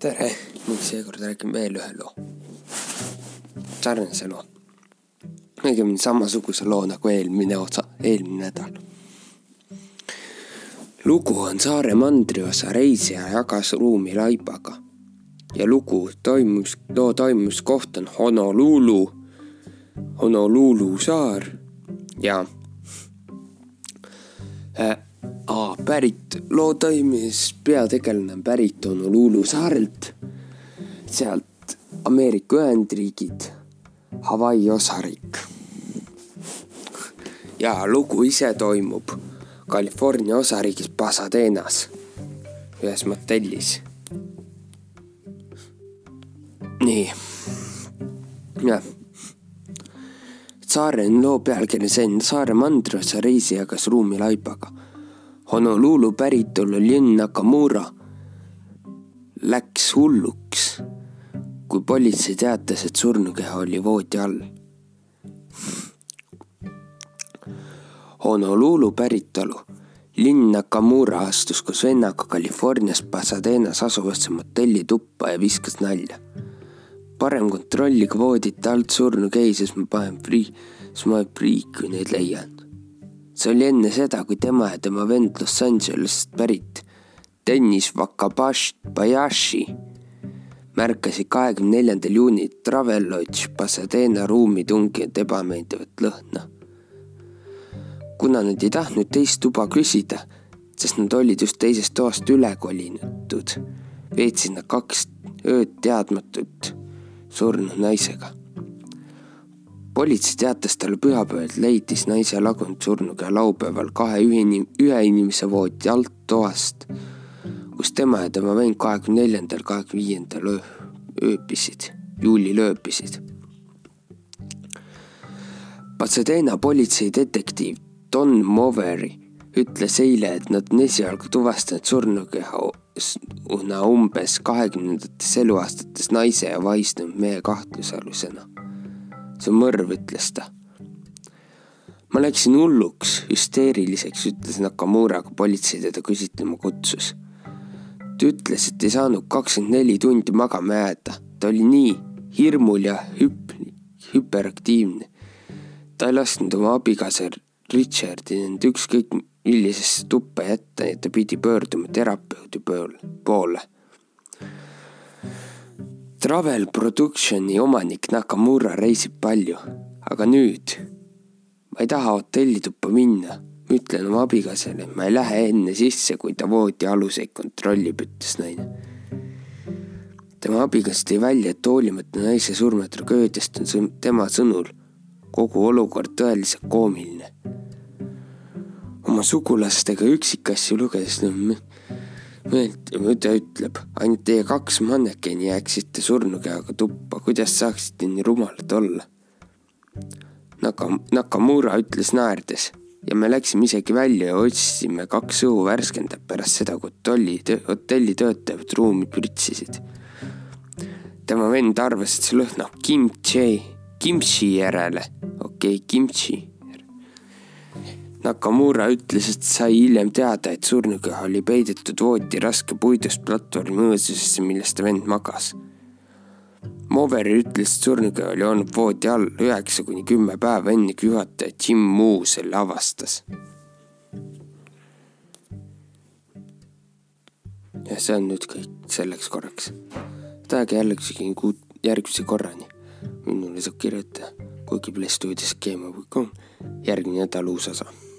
tere, nüüd seekord räägin veel ühe loo. sarnase loo. õigemini samasuguse loo nagu eelmine osa, eelmine nädal. lugu on saare mandriosa reisija jagas ruumi laibaga ja lugu toimus, loo toimuskoht on Honolulu, Honolulu saar ja äh, Aa, pärit, loo toimis. Peategelane on pärit Honolulu saarelt, sealt Ameerika Ühendriigid, Hawaii osariik. ja lugu ise toimub California osariigis Pasadenas, ühes motellis. nii, jah saare on loo pealkiri. Selline, saare mandriosa reisi jagas ruumi laibaga Honolulu päritolu linn Nakamura läks hulluks, kui politsei teatas, et surnukeha oli voodi all. Honolulu päritolu linn Nakamura astus koos vennaga Californias Pasadenas asuvasse motellituppa ja viskas nalja. parem kontrollige voodite alt surnukehi, sest ma panen prii-, siis ma olen priik, kui neid leian see oli enne seda, kui tema ja tema vend Los Angelesest pärit Dennis Wakabayashi märkasid kahekümne neljandal juunil Travelodge Pasadena ruumi tunginud ebameeldivat lõhna. kuna nad ei tahtnud teist tuba küsida, sest nad olid just teisest toast üle kolinud, veetsid nad kaks ööd teadmatut surnud naisega politsei teatas talle pühapäeval, et leidis naise lagunud surnuga laupäeval kahe ühe inim-, ühe inimese voodi alt toast, kus tema ja tema vend kahekümne neljandal, kahekümne viiendal ööbisid, juulil ööbisid. Pasadena politseidetektiiv Don Moveri ütles eile, et nad on esialgu tuvastanud surnukeha umbes kahekümnendates eluaastates naise ja vahistunud mehe kahtlusalusena see on mõrv, ütles ta. ma läksin hulluks, hüsteeriliseks, ütles Nakamura, kui politsei teda küsitlema kutsus. ta ütles, et ei saanud kakskümmend neli tundi magama jääda, ta oli nii hirmul ja hüp-, hüperaktiivne. ta ei lasknud oma abikaasa Richardi end ükskõik millisesse tuppa jätta, et ta pidi pöörduma terapeudi poole Travel Productioni omanik Nakamura reisib palju, aga nüüd ma ei taha hotellituppa minna. ütlen oma abikaasale, ma ei lähe enne sisse, kui ta voodialuseid kontrollib, ütles naine. tema abikaasa tõi välja, et hoolimata naise surmatragöödiast on tema sõnul kogu olukord tõeliselt koomiline. oma sugulastega üksikasju lugedes no, ta ütleb, ainult teie kaks mannekeni jääksite surnukehaga tuppa, kuidas saaksite nii rumalad olla? Naka-, Nakamura ütles naerdes. Ja me läksime isegi välja ja otsisime kaks õhu värskendajat pärast seda, kui hotelli, hotelli töötajad ruumi prütsisid. tema vend arvas, et see lõhnab kimchi, kimchi järele, okei okay,, kimchi Nakamura ütles, et sai hiljem teada, et surnukeha oli peidetud voodi raske puidust platvormi õõsusesse, milles ta vend magas. Moveri ütles, et surnukeha oli olnud voodi all üheksa kuni kümme päeva enne, kui juhataja Jim Moo selle avastas. ja see on nüüd kõik selleks korraks. tahage jällegi järgmise korrani. minule saab kirjutada kuigiplastuudios.gmail.com järgmine nädal uus osa